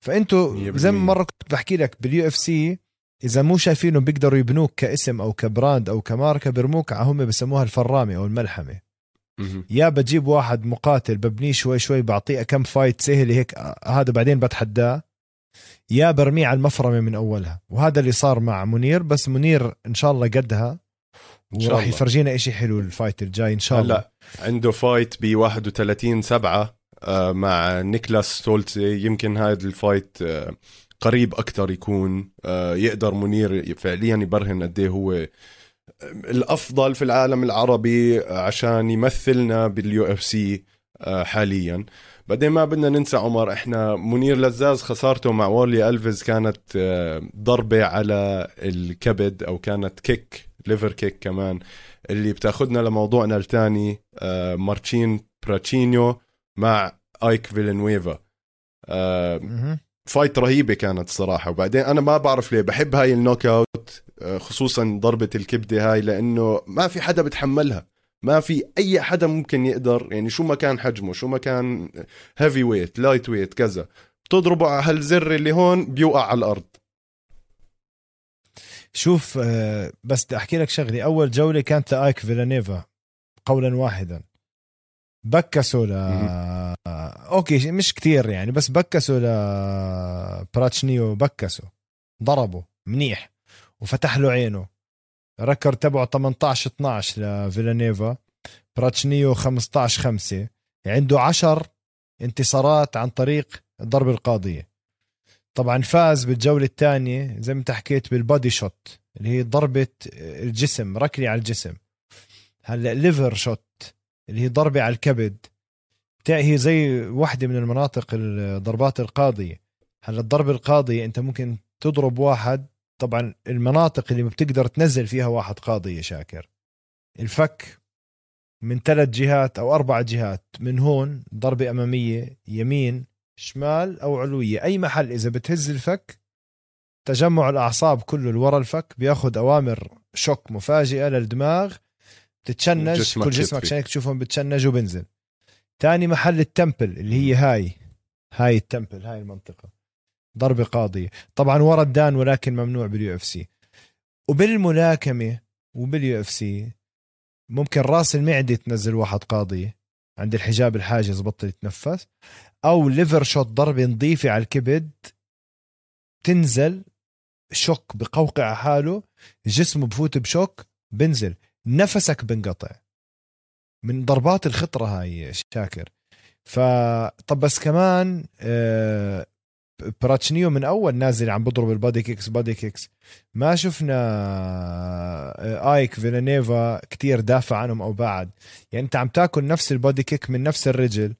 فانتوا زي ما. مرة كنت بحكي لك بال UFC إذا مو شايفينه بيقدروا يبنوك كاسم أو ك brand أو كماركة برموك على هم بسموها المفرمة أو الملحمة. يا بجيب واحد مقاتل ببنيه شوي شوي بعطيه كم fight سهل هيك هذا بعدين بتحداه. يا برميه على المفرمة من أولها. وهذا اللي صار مع منير بس منير إن شاء الله قدها. وراح. يفرجينا إشي حلو ال fight الجاي إن شاء الله. هلا عنده فايت ب 31 7 آه، مع نيكلاس ستولتزي يمكن هذا ال fight آه، قريب أكثر يكون آه، يقدر منير فعليا يبرهن قد إيه هو الأفضل في العالم العربي عشان يمثلنا بال UFC حاليا بعدين ما بدنا ننسى عمر إحنا منير لزاز خسارته مع وورلي ألفيز كانت آه، ضربة على الكبد أو كانت kick liver kick كمان اللي بتأخذنا لموضوعنا الثاني مارتشين براتشينيو مع إيك فيلنويفا آه،. fight رهيبة كانت صراحة. وبعدين أنا ما بعرف ليه بحب هاي ال knockout آه، خصوصا ضربة الكبدة هاي لأنه ما في حدا بتحملها. ما في أي حدا ممكن يقدر يعني شو ما كان حجمه شو ما كان heavyweight lightweight كذا بتضربه على هال زر اللي هون بيوقع على الأرض. شوف آه، بس بدي أحكي لك شغلة. أول جولة كانت لأيك فيلانيفا قولا واحدا. بكسوا ل. okay مش كتير يعني بس بكسوا ل براتشنيو بكسوا ضربوا منيح وفتح له عينه. record تبعه 18 12 لفيلانيفا براتشنيو 15 5 عنده 10 انتصارات عن طريق الضربة القاضية. طبعا فاز بالجولة الثانية زي ما انت حكيت بال body shot اللي هي ضربة الجسم ركلي على الجسم. هلأ liver shot اللي هي ضربة على الكبد. هي زي واحدة من المناطق الضربات القاضية. هلا الضربة القاضية انت ممكن تضرب واحد طبعا المناطق اللي ما بتقدر تنزل فيها واحد قاضي يا شاكر. الفك من ثلاث جهات أو أربع جهات من هون ضربة أمامية يمين شمال أو علوية. أي محل إذا بتهز الفك تجمع الأعصاب كله اللي ورا الفك بياخذ أوامر shock مفاجئة للدماغ تتشنج جسمك كل جسمك. عشان تشوفهم بتشنج وبنزل. تاني محل ال temple اللي هي هاي. هاي ال temple هاي المنطقة. ضربة قاضية. طبعا ورا الدان ولكن ممنوع بال UFC وبالملاكمة وبال UFC ممكن رأس المعدة تنزل واحد قاضية عند الحجاب الحاجز بطل يتنفس أو liver shot ضربة نظيفة على الكبد تنزل shock بقوقع حاله جسمه بفوت ب shock بنزل. نفسك بنقطع. من ضربات الخطرة هاي شاكر. فطب بس كمان آه براتشنيو من أول نازل عم بضرب ال body kicks body kicks. ما شفنا آه، آيك فيلانيفا كتير دافع عنهم أو بعد. يعني أنت عم تاكل نفس ال body kick من نفس الرجل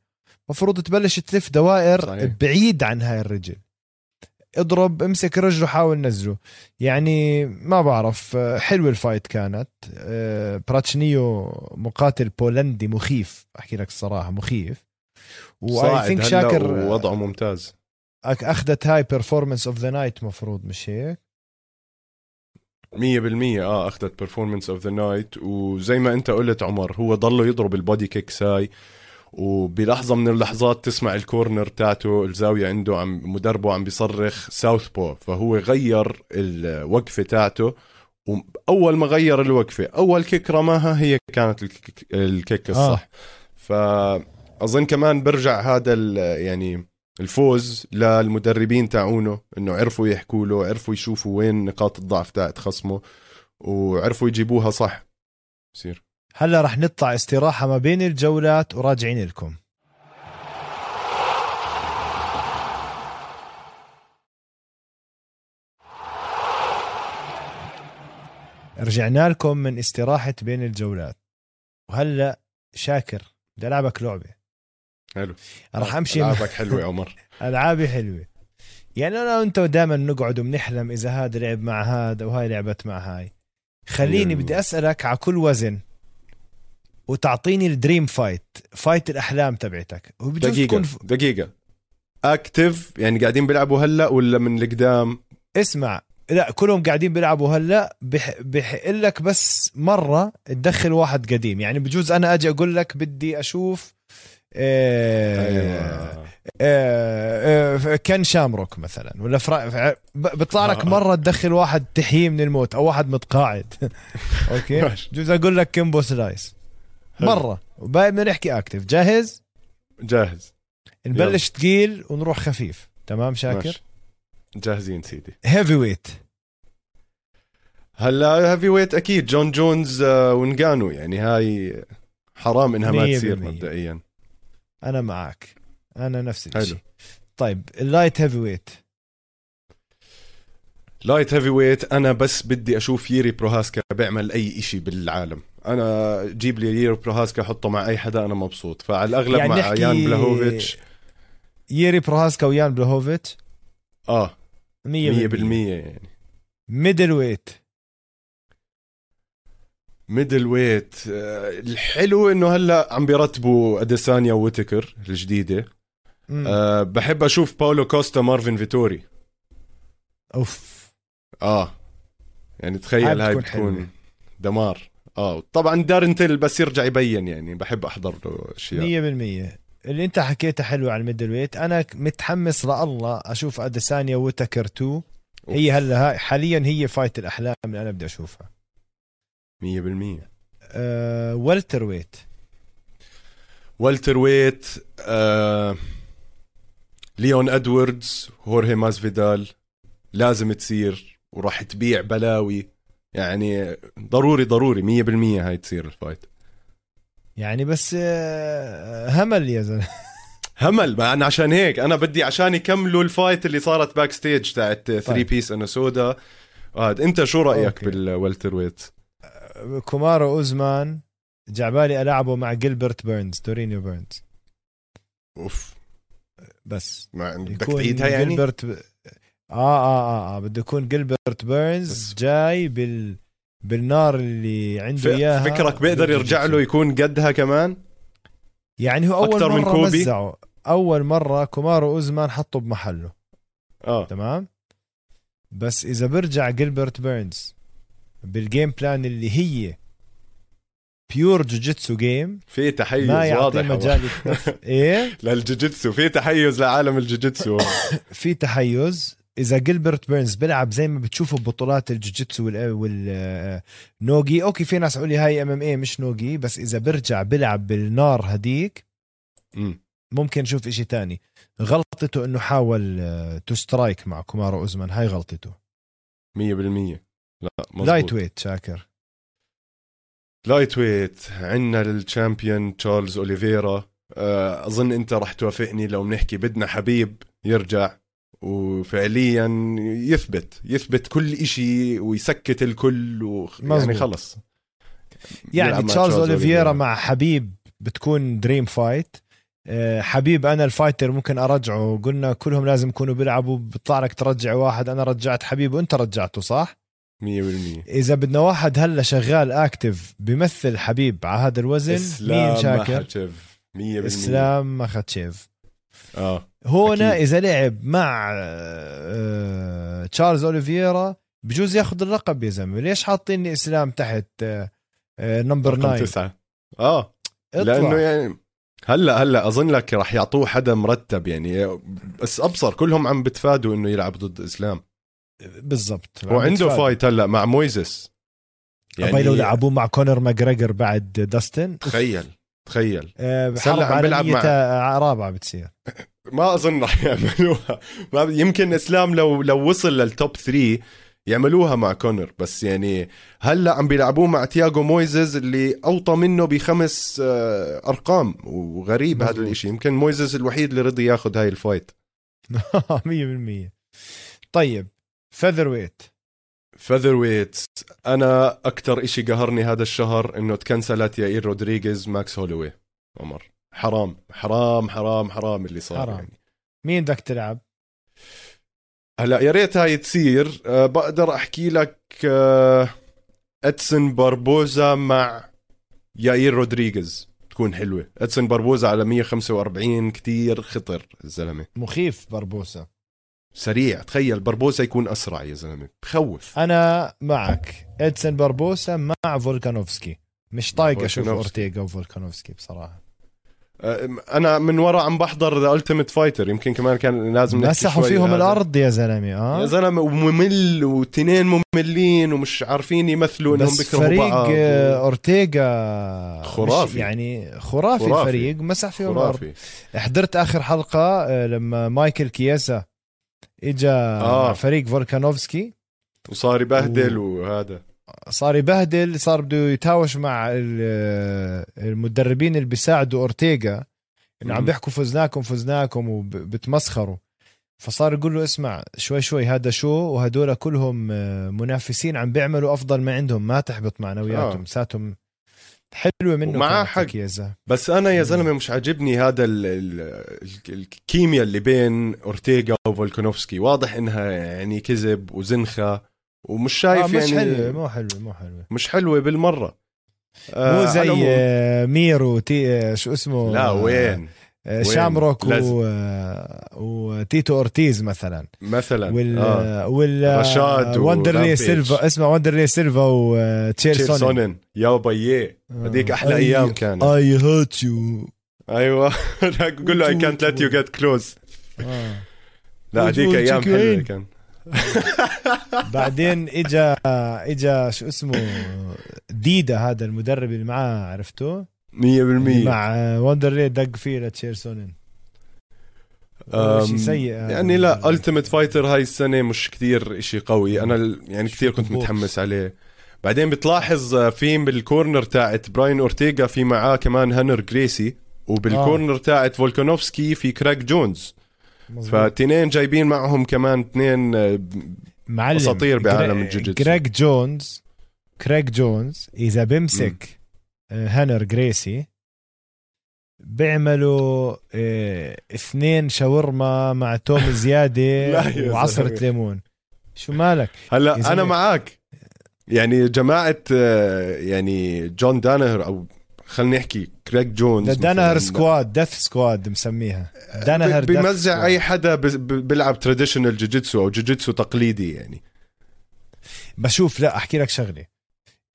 المفروض تبلش تلف دوائر صحيح. بعيد عن هاي الرجل. اضرب امسك رجله حاول نزله. يعني ما بعرف حلوة ال fight كانت. آه، براتشنيو مقاتل بولندي مخيف أحكي لك الصراحة مخيف. وI think شاكر ووضعه ممتاز. أخذت هاي performance of the night مفروض مش هيك؟ 100% آه أخذت performance of the night وزي ما أنت قلت عمر هو ضله يضرب ال body kicks هاي. وبلحظة من اللحظات تسمع ال corner تاعته الزاوية عنده عم مدربه عم بيصرخ southpaw فهو غير الوقفة تاعته وأول ما غير الوقفة أول كيك رماها هي كانت الكيك, الكيك الصح. آه. فاظن كمان برجع هذا يعني الفوز للمدربين تاعونه إنه عرفوا يحكوا له عرفوا يشوفوا وين نقاط الضعف تاعت خصمه وعرفوا يجيبوها صح. بصير. هلا رح نطلع استراحة ما بين الجولات وراجعين لكم. رجعنا لكم من استراحة بين الجولات. وهلا شاكر بدي ألعبك لعبة. حلو. رح أمشي ألعابك حلوة يا عمر. ألعابي حلوة. يعني أنا وأنت دائما نقعد وبنحلم إذا هذا لعب مع هذا وهاي لعبت مع هاي. خليني بدي أسألك على كل وزن. وتعطيني ال dream fight fight الأحلام تبعتك دقيقة تكون ف... دقيقة active يعني قاعدين بيلعبوا هلأ ولا من القدام اسمع لا كلهم قاعدين بيلعبوا هلأ بح... بحق لك بس مرة تدخل واحد قديم يعني بجوز أنا أجي أقول لك بدي أشوف. أيوه آه، كان شامروك مثلا ولا فرا... بيطلع لك آه. مرة تدخل واحد تحييه من الموت أو واحد متقاعد okay. جوز أقول لك كيمبو سلايس. مرة. وباقي بدنا نحكي active جاهز؟ جاهز. نبلش ثقيل ونروح خفيف. تمام شاكر؟ ماشي. جاهزين سيدي. هيفي ويت هلا هيفي ويت أكيد. جون جونز آه، ونقانو. يعني هاي حرام إنها ما تصير. مبدئيا. أنا معك أنا نفس حلو. الشيء طيب اللايت هيفي ويت لايت هيفي ويت أنا بس بدي أشوف ييري بروهاسكا بيعمل أي إشي بالعالم. أنا جيب لي ييري بروهاسكا حطه مع أي حدا أنا مبسوط. فعلى الأغلب يعني مع نحكي- يان بلاهوفيتش ييري بروهاسكا ويان بلوهوفيتش 100% آه 100% يعني. ميدل ويت. middleweight. آه، الحلو إنه هلأ عم بيرتبوا أديسانيا ووتكر الجديدة. مم. أه بحب أشوف باولو كوستا مارفن فيتوري. أوف. آه. يعني تخيل هاي بتكون حلوة. دمار. آه طبعا دارن تيل بس يرجع يبين يعني بحب أحضر له أشياء. 100% اللي أنت حكيته حلو على ال middleweight أنا متحمس لله أشوف أديسانيا وتكر 2 هي هلا هاي حاليا هي fight الأحلام اللي أنا بدي أشوفها. 100% أه والتر ويت welterweight آه ليون ادواردز هورهي ماسفيدال لازم تصير وراح تبيع بلاوي. يعني ضروري ضروري 100% هاي تصير ال fight. يعني بس أه همل يا زلمة. همل ما أنا عشان هيك أنا بدي عشان يكملوا ال fight اللي صارت backstage تاعت 3 piece and a soda آه أنت شو رأيك. بال welterweight؟ كومارو أوزمان جعبالي ألعبه مع جيلبرت بيرنز دورينيو بيرنز. أوف. بس. ما بدك تعيدها يعني؟ جيلبرت. آه, آه آه آه بده يكون جيلبرت بيرنز جاي بال بالنار اللي عنده ف- إياها. فكرك بيقدر يرجع له يكون قدها كمان؟ يعني هو أول أكتر من مرة كوبي؟ مزعه. أول مرة كومارو أوزمان حطه بمحله. آه. تمام؟ بس إذا برجع جيلبرت بيرنز بال game plan اللي هي pure جوجيتسو game في تحيز ما يعطي واضح مجال. إيه؟ للجوجيتسو في تحيز لعالم الجوجيتسو في تحيز. إذا جيلبرت بيرنز بيلعب زي ما بتشوفوا ببطولات الجوجيتسو وال وال no-gi okay في ناس لي هاي MMA مش no-gi بس إذا برجع بيلعب بالنار هديك مم. ممكن نشوف إشي تاني. غلطته إنه حاول to strike مع كومارو أوزمان. هاي غلطته. 100% لا مزبوط. lightweight شاكر. lightweight عندنا ال champion تشارلز أوليفيرا. آه، أظن أنت رح توافقني لو بنحكي بدنا حبيب يرجع. وفعليا يثبت يثبت كل إشي ويسكت الكل و... يعني. خلص. يعني تشارلز اوليفيرا. مع حبيب بتكون dream fight. آه، حبيب أنا ال fighter ممكن أرجعه. قلنا كلهم لازم يكونوا بيلعبوا. بيطلع لك ترجع واحد. أنا رجعت حبيب وأنت رجعته صح؟ 100% إذا بدنا واحد هلا شغال active بيمثل حبيب على هذا الوزن مين شاكر؟ شاكر 100% إسلام مخاتشيف آه. هنا أكيد. إذا لعب مع آه، تشارلز اوليفيرا بجوز ياخذ اللقب يا زلمة. ليش حاطيني إسلام تحت آه، آه، number رقم 9 تسعة. آه. اطلع. لأنه يعني هلأ هلأ أظن لك راح يعطوه حدا مرتب يعني. بس أبصر كلهم عم بتفادوا إنه يلعب ضد إسلام. بالضبط. هو عنده بتفادى. فايت هلأ مع مويزس. يعني لو لعبوه مع كونر ماجريجر بعد داستن. تخيل تخيل. آه، هلأ عم بيلعب مع- رابعة بتصير. ما أظن رح يعملوها. ما يمكن إسلام لو لو وصل لل top 3 يعملوها مع كونر بس يعني هلأ عم بيلعبوه مع تياغو مويزز اللي أوطى منه بخمس آه، أرقام وغريب هذا. الإشي. يمكن مويزز الوحيد اللي رضي ياخذ هاي ال fight. 100% طيب فيذر ويت featherweight أنا أكثر إشي قهرني هذا الشهر إنه تكنسلت يائير رودريغيز ماكس هولوي. عمر. حرام حرام حرام حرام اللي صار حرام. يعني. مين بدك تلعب؟ هلا يا ريت هاي تصير. أه بقدر أحكي لك أه ادسن باربوزا مع يائير رودريغيز. تكون حلوة. ادسن باربوزا على 145 كتير خطر الزلمة. مخيف بربوسا سريع. تخيل باربوزا يكون أسرع يا زلمة. بخوف أنا معك. ادسن بربوسا مع فولكانوفسكي. مش طايق أشوف. أورتيغا وفولكانوفسكي بصراحة. أنا من ورا عم بحضر The Ultimate Fighter يمكن كمان كان لازم نحكي مسحوا فيهم هذا. الأرض يا زلمة يا آه زلمة وممل وتنين مملين ومش عارفين يمثلوا إنهم بيكرهوا فريق بعض آه، أورتيغا خرافي. يعني خرافي, خرافي. الفريق مسح فيهم الأرض خرافي حضرت آخر حلقة آه، لما مايكل كياسا إجا آه. مع فريق فولكانوفسكي وصار يبهدل و- وهذا صار يبهدل صار بده يتهاوش مع ال- المدربين اللي بيساعدوا أورتيغا انه عم. بيحكوا فزناكم فزناكم وبتمسخروا فصار يقول له اسمع شوي شوي هذا شو وهدول كلهم آه، منافسين عم بيعملوا أفضل ما عندهم ما تحبط معنوياتهم آه. ساتهم حلوة منه كانت حق. كيزا بس أنا يا. زلمة مش عاجبني هذا ال ال ال الكيمياء اللي بين أورتيغا وفولكانوفسكي واضح إنها يعني كذب وزنخة ومش شايف آه مش يعني حلوة مو حلوة مو حلوة. مش حلوة بالمرة. آه، مو زي. آه، ميرو تي آه، شو اسمه؟ لا آه، وين؟ آه، وين؟ شامروك. و... آه، وتيتو أورتيز مثلا. مثلا وال آه. وال رشاد وندرلي. سيلفا اسمه وندرلي سيلفا وتشير تشير سونن سونن يا بيي. هذيك أحلى أيام كانت. I hate you أيوه. قول له اي كانت ليت يو جيت كلوز لا هذيك أيام حلوة وين؟ كان بعدين اجا إجا شو اسمه؟ ديدا هذا المدرب اللي معاه عرفته 100% اللي مع وندرلي دق فيه لتشير سونن أم، شيء سيء. يعني لا Ultimate Fighter هاي السنة مش كتير إشي قوي. أنا يعني كتير كنت. متحمس عليه. بعدين بتلاحظ آه، في بال corner تاعت براين اورتيغا في معاه كمان هانر جريسي وبال corner تاعت فولكانوفسكي في كريك جونز. فتنين جايبين معهم كمان اثنين آه، معلم أساطير بعالم الجوجيتسو. كريك جونز كريك جونز إذا بمسك آه، هنر جريسي بيعملوا آه اثنين شاورما مع توم زيادة زلمة. ليمون شو مالك هلا. أنا معك يعني جماعة آه، يعني جون دانهر أو خلينا نحكي كريك جونز دانهر. سكواد death squad مسميها دانهر بمزع. أي حدا بيلعب traditional جوجيتسو أو جوجيتسو تقليدي يعني بشوف لا أحكي لك شغلة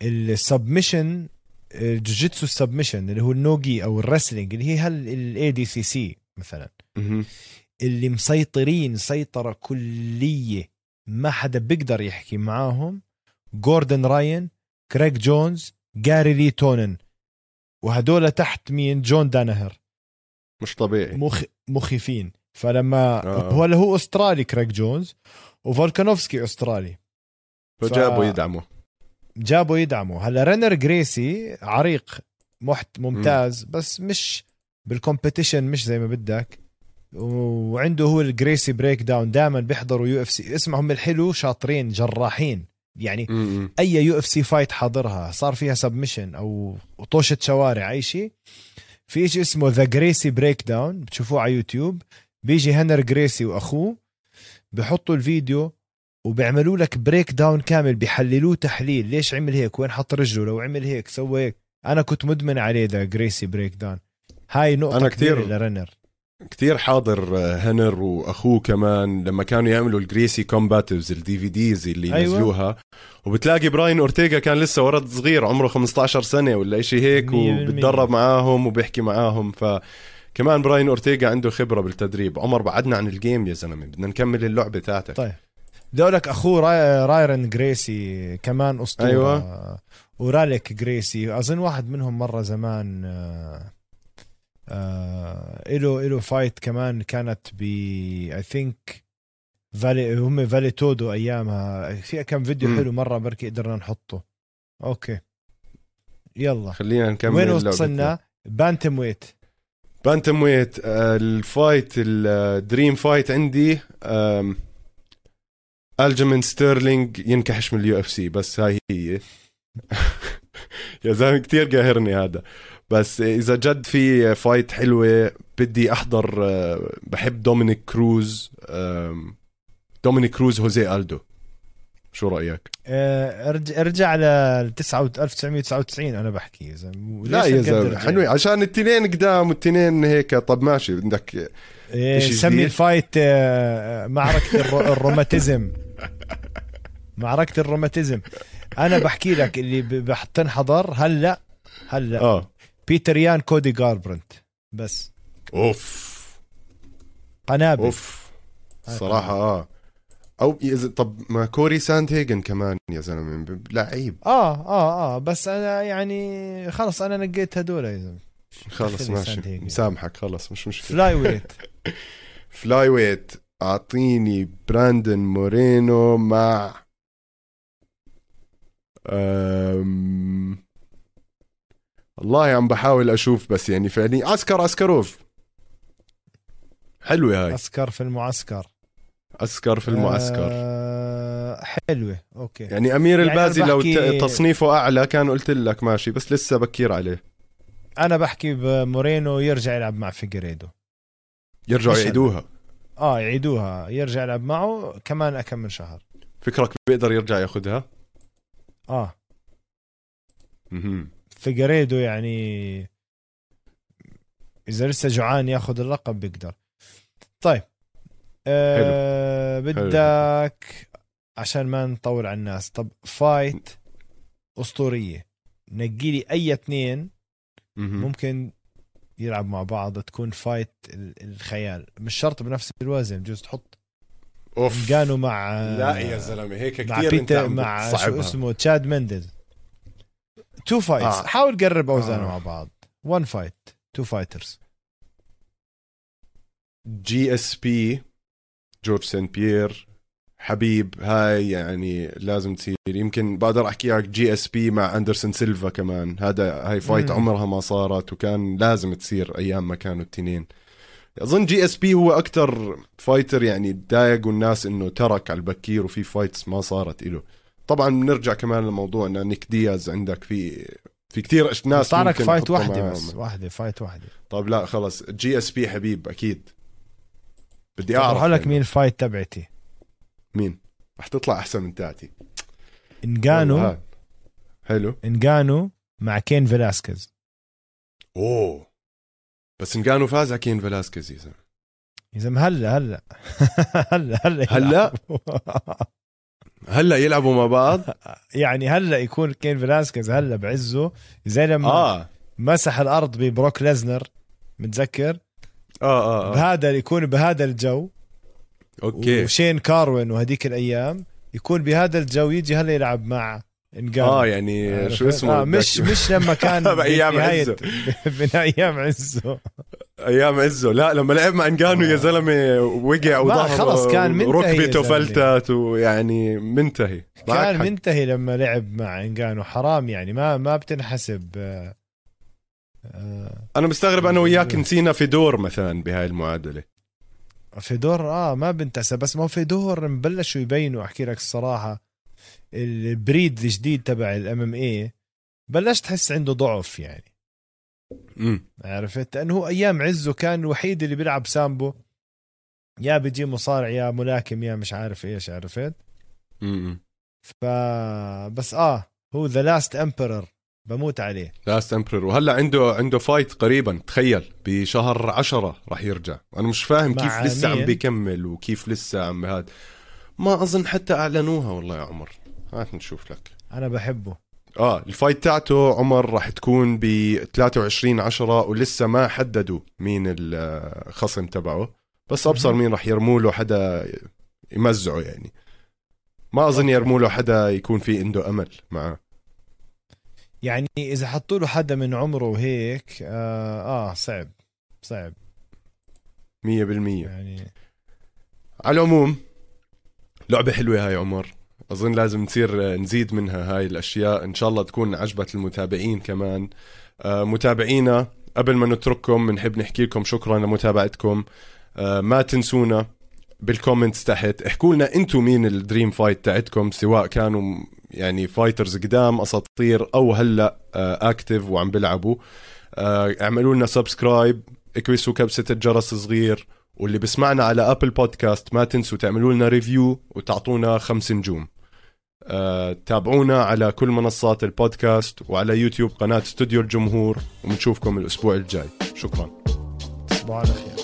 ال submission الجوجيتسو ال submission اللي هو ال no-gi أو ال wrestling اللي هي هل ال ADCC مثلا. اللي مسيطرين سيطرة كلية ما حدا بيقدر يحكي معاهم جوردن راين كريك جونز جاري لي تونن وهدول تحت مين؟ جون دانهر. مش طبيعي. مخ... مخيفين. فلما آه. هو هو أسترالي كريك جونز وفولكانوفسكي أسترالي. فجابوا ف- يدعموا. جابوا يدعموا. هلا رينر جريسي عريق محت ممتاز بس مش بال competition مش زي ما بدك. وعنده هو ال Gracie breakdown دائما بيحضروا UFC. اسمعهم الحلو شاطرين جراحين. يعني م-م. أي UFC fight حاضرها صار فيها submission أو طوشة شوارع أي شيء. في شيء اسمه the Gracie breakdown بتشوفوه على يوتيوب. بيجي هنر جريسي وأخوه بحطوا الفيديو وبيعملوا لك breakdown كامل بيحللوه تحليل. ليش عمل هيك؟ وين حط رجله؟ لو عمل هيك سوى هيك. أنا كنت مدمن عليه the Gracie breakdown هاي نقطة أنا كثير كتير- لرنر. كتير حاضر آه، هنر وأخوه كمان لما كانوا يعملوا ال Gracie combatives ال DVDs اللي أيوة. ينزلوها وبتلاقي براين أورتيغا كان لسه ولد صغير عمره 15 سنة ولا شيء هيك. وبتدرب معاهم وبيحكي معاهم ف كمان براين أورتيغا عنده خبرة بالتدريب عمر بعدنا عن الجيم يا زلمة بدنا نكمل اللعبة تاعتك طيب. بدي أقول لك أخوه راي... رايرن جريسي كمان أسطورة أيوة. وراليك جريسي أظن واحد منهم مرة زمان آه... آه... له له fight كمان كانت ب I think فالي هم vale tudo أيامها. في كم فيديو. حلو مرة بركي قدرنا نحطه. okay. يلا. خلينا نكمل وين. وصلنا؟ بانتم ويت بانتم ويت آه، ال fight ال dream fight عندي آم، الجيمين ستيرلينج ينكحش من ال UFC بس هاي هي. يا زلمة كثير قاهرني هذا. بس إذا جد في fight حلوة بدي أحضر آه، بحب دومينيك كروز دومينيك كروز هوزي ألدو. شو رأيك؟ آه، ارجع أرجع ل 1999 أنا بحكي يا زلمه لا يا زلمة؟ حلوة عشان التنين قدام والتنين هيك طب ماشي بدك إيه، سمي؟ ال fight آه، معركة الرو- الروماتيزم. معركة الروماتيزم. أنا بحكي لك اللي ب- بح- تنحضر هلأ هلأ. آه. بيتر يان كودي جاربرنت بس أوف. قنابل. أوف. هاي صراحة آه. أو إذا- طب ما كوري ساندهيجن كمان يا زلمة لعيب. آه آه آه. بس أنا يعني خلص أنا نقيت هدول يا زلمة. خلص ماشي. مسامحك خلص مش مشكلة. flyweight flyweight أعطيني براندن مورينو مع أم... والله عم بحاول أشوف بس يعني فعليا اسكر اسكاروف حلوة هاي. اسكر في المعسكر. اسكر في المعسكر. آه حلوة. okay. يعني أمير يعني البازي لو تصنيفه أعلى كان قلت لك ماشي بس لسه بكير عليه. أنا بحكي بمورينو يرجع يلعب مع فيجريدو. يرجعوا يعيدوها. آه يعيدوها. يرجع يلعب معه كمان كم من شهر. فكرك بيقدر يرجع ياخذها آه. مهم. فيجريدو يعني إذا لسه جوعان ياخذ اللقب بيقدر. طيب آه بدك عشان ما نطول على الناس طب fight أسطورية. نقي لي أي اثنين. ممكن يلعب مع بعض تكون fight ال- الخيال. مش شرط بنفس الوزن بجوز تحط أوف. كانوا مع لا يا زلمة هيك مع كثير إنت بيتر مع شو. اسمه تشاد مندز two fights آه. حاول قرب أوزانه آه. مع بعض. one fight two fighters GSP جورج سان بيير حبيب هاي يعني لازم تصير. يمكن بقدر أحكي لك GSP مع أندرسون سيلفا كمان. هذا هاي fight مم. عمرها ما صارت وكان لازم تصير أيام ما كانوا التنين. أظن GSP هو أكتر fighter يعني تضايقوا الناس إنه ترك على البكير وفي fights ما صارت له طبعا بنرجع كمان لموضوع إن نيك دياز عندك في في كثير ناس صار لك fight واحدة. بس واحدة fight واحدة طب لا خلص. GSP حبيب أكيد. بدي أعرف لك يعني. مين ال fight تبعتي. مين؟ رح تطلع أحسن من تاعتي انجانو. حلو. انجانو مع كين فيلاسكيز. أوه. بس نجانو فاز على كين فيلاسكيز يا زلمه يا زلمه هلا. هلا هلا هلا؟ هلا؟ هلا يلعبوا مع بعض؟ يعني هلا يكون كين فيلاسكيز هلا بعزه. زي لما آه. مسح الأرض ببروك ليزنر متذكر؟ آه آه, آه. بهذا يكون بهذا الجو. أوكي. وشين كاروين وهذيك الأيام يكون بهذا الجو يجي هلا يلعب مع انجانو آه يعني؟ شو اسمه؟ آه مش مش لما كان بنهاية- عزة. من أيام عزة. أيام عزة. لا لما لعب مع انقانو يا زلمة وقع وظهره خلص كان منتهي ركبته. فلتت ويعني منتهي. كان. منتهي لما لعب مع انجانو حرام يعني ما ما بتنحسب آه، آه، أنا مستغرب أنا وياك نسينا في دور مثلا بهاي المعادلة. فيدور؟ آه ما بنتسى بس ما هو فيدور مبلشوا يبينوا أحكي لك الصراحة. البريد الجديد تبع ال MMA بلشت تحس عنده ضعف يعني. امم عرفت؟ لأنه هو أيام عزه كان الوحيد اللي بيلعب سامبو. يا بيجي مصارع يا ملاكم يا مش عارف إيش عرفت؟ امم ف بس آه هو the last emperor بموت عليه. last emperor وهلأ عنده عنده fight قريبا تخيل بشهر عشرة راح يرجع. أنا مش فاهم كيف لسه عم؟ بيكمل وكيف لسه عم بهاد. ما أظن حتى أعلنوها والله يا عمر. هات نشوف لك. أنا بحبه. آه الفايت تاعته عمر راح تكون ب 23 10 ولسه ما حددوا مين الخصم تبعه بس أبصر. مين راح يرموا له حدا يمزعه يعني. ما أظن يرموا له حدا يكون في عنده أمل معه. يعني إذا حطوا له حدا من عمره وهيك آه, آه صعب صعب. 100% يعني على العموم لعبة حلوة هاي عمر. أظن لازم نصير نزيد منها هاي الأشياء. إن شاء الله تكون عجبت المتابعين كمان. آه، متابعينا قبل ما نترككم بنحب نحكي لكم شكرا لمتابعتكم. آه، ما تنسونا بال comments تحت. احكوا لنا أنتم مين ال dream fight تاعتكم سواء كانوا يعني fighters قدام أساطير أو هلأ active وعم بيلعبوا. آه، اعملوا لنا subscribe اكبسوا كبسة الجرس صغير واللي بسمعنا على ابل بودكاست ما تنسوا تعملوا لنا review وتعطونا خمس نجوم. أه تابعونا على كل منصات البودكاست وعلى يوتيوب قناة استوديو الجمهور وبنشوفكم الأسبوع الجاي. شكرا. تصبحوا على خير.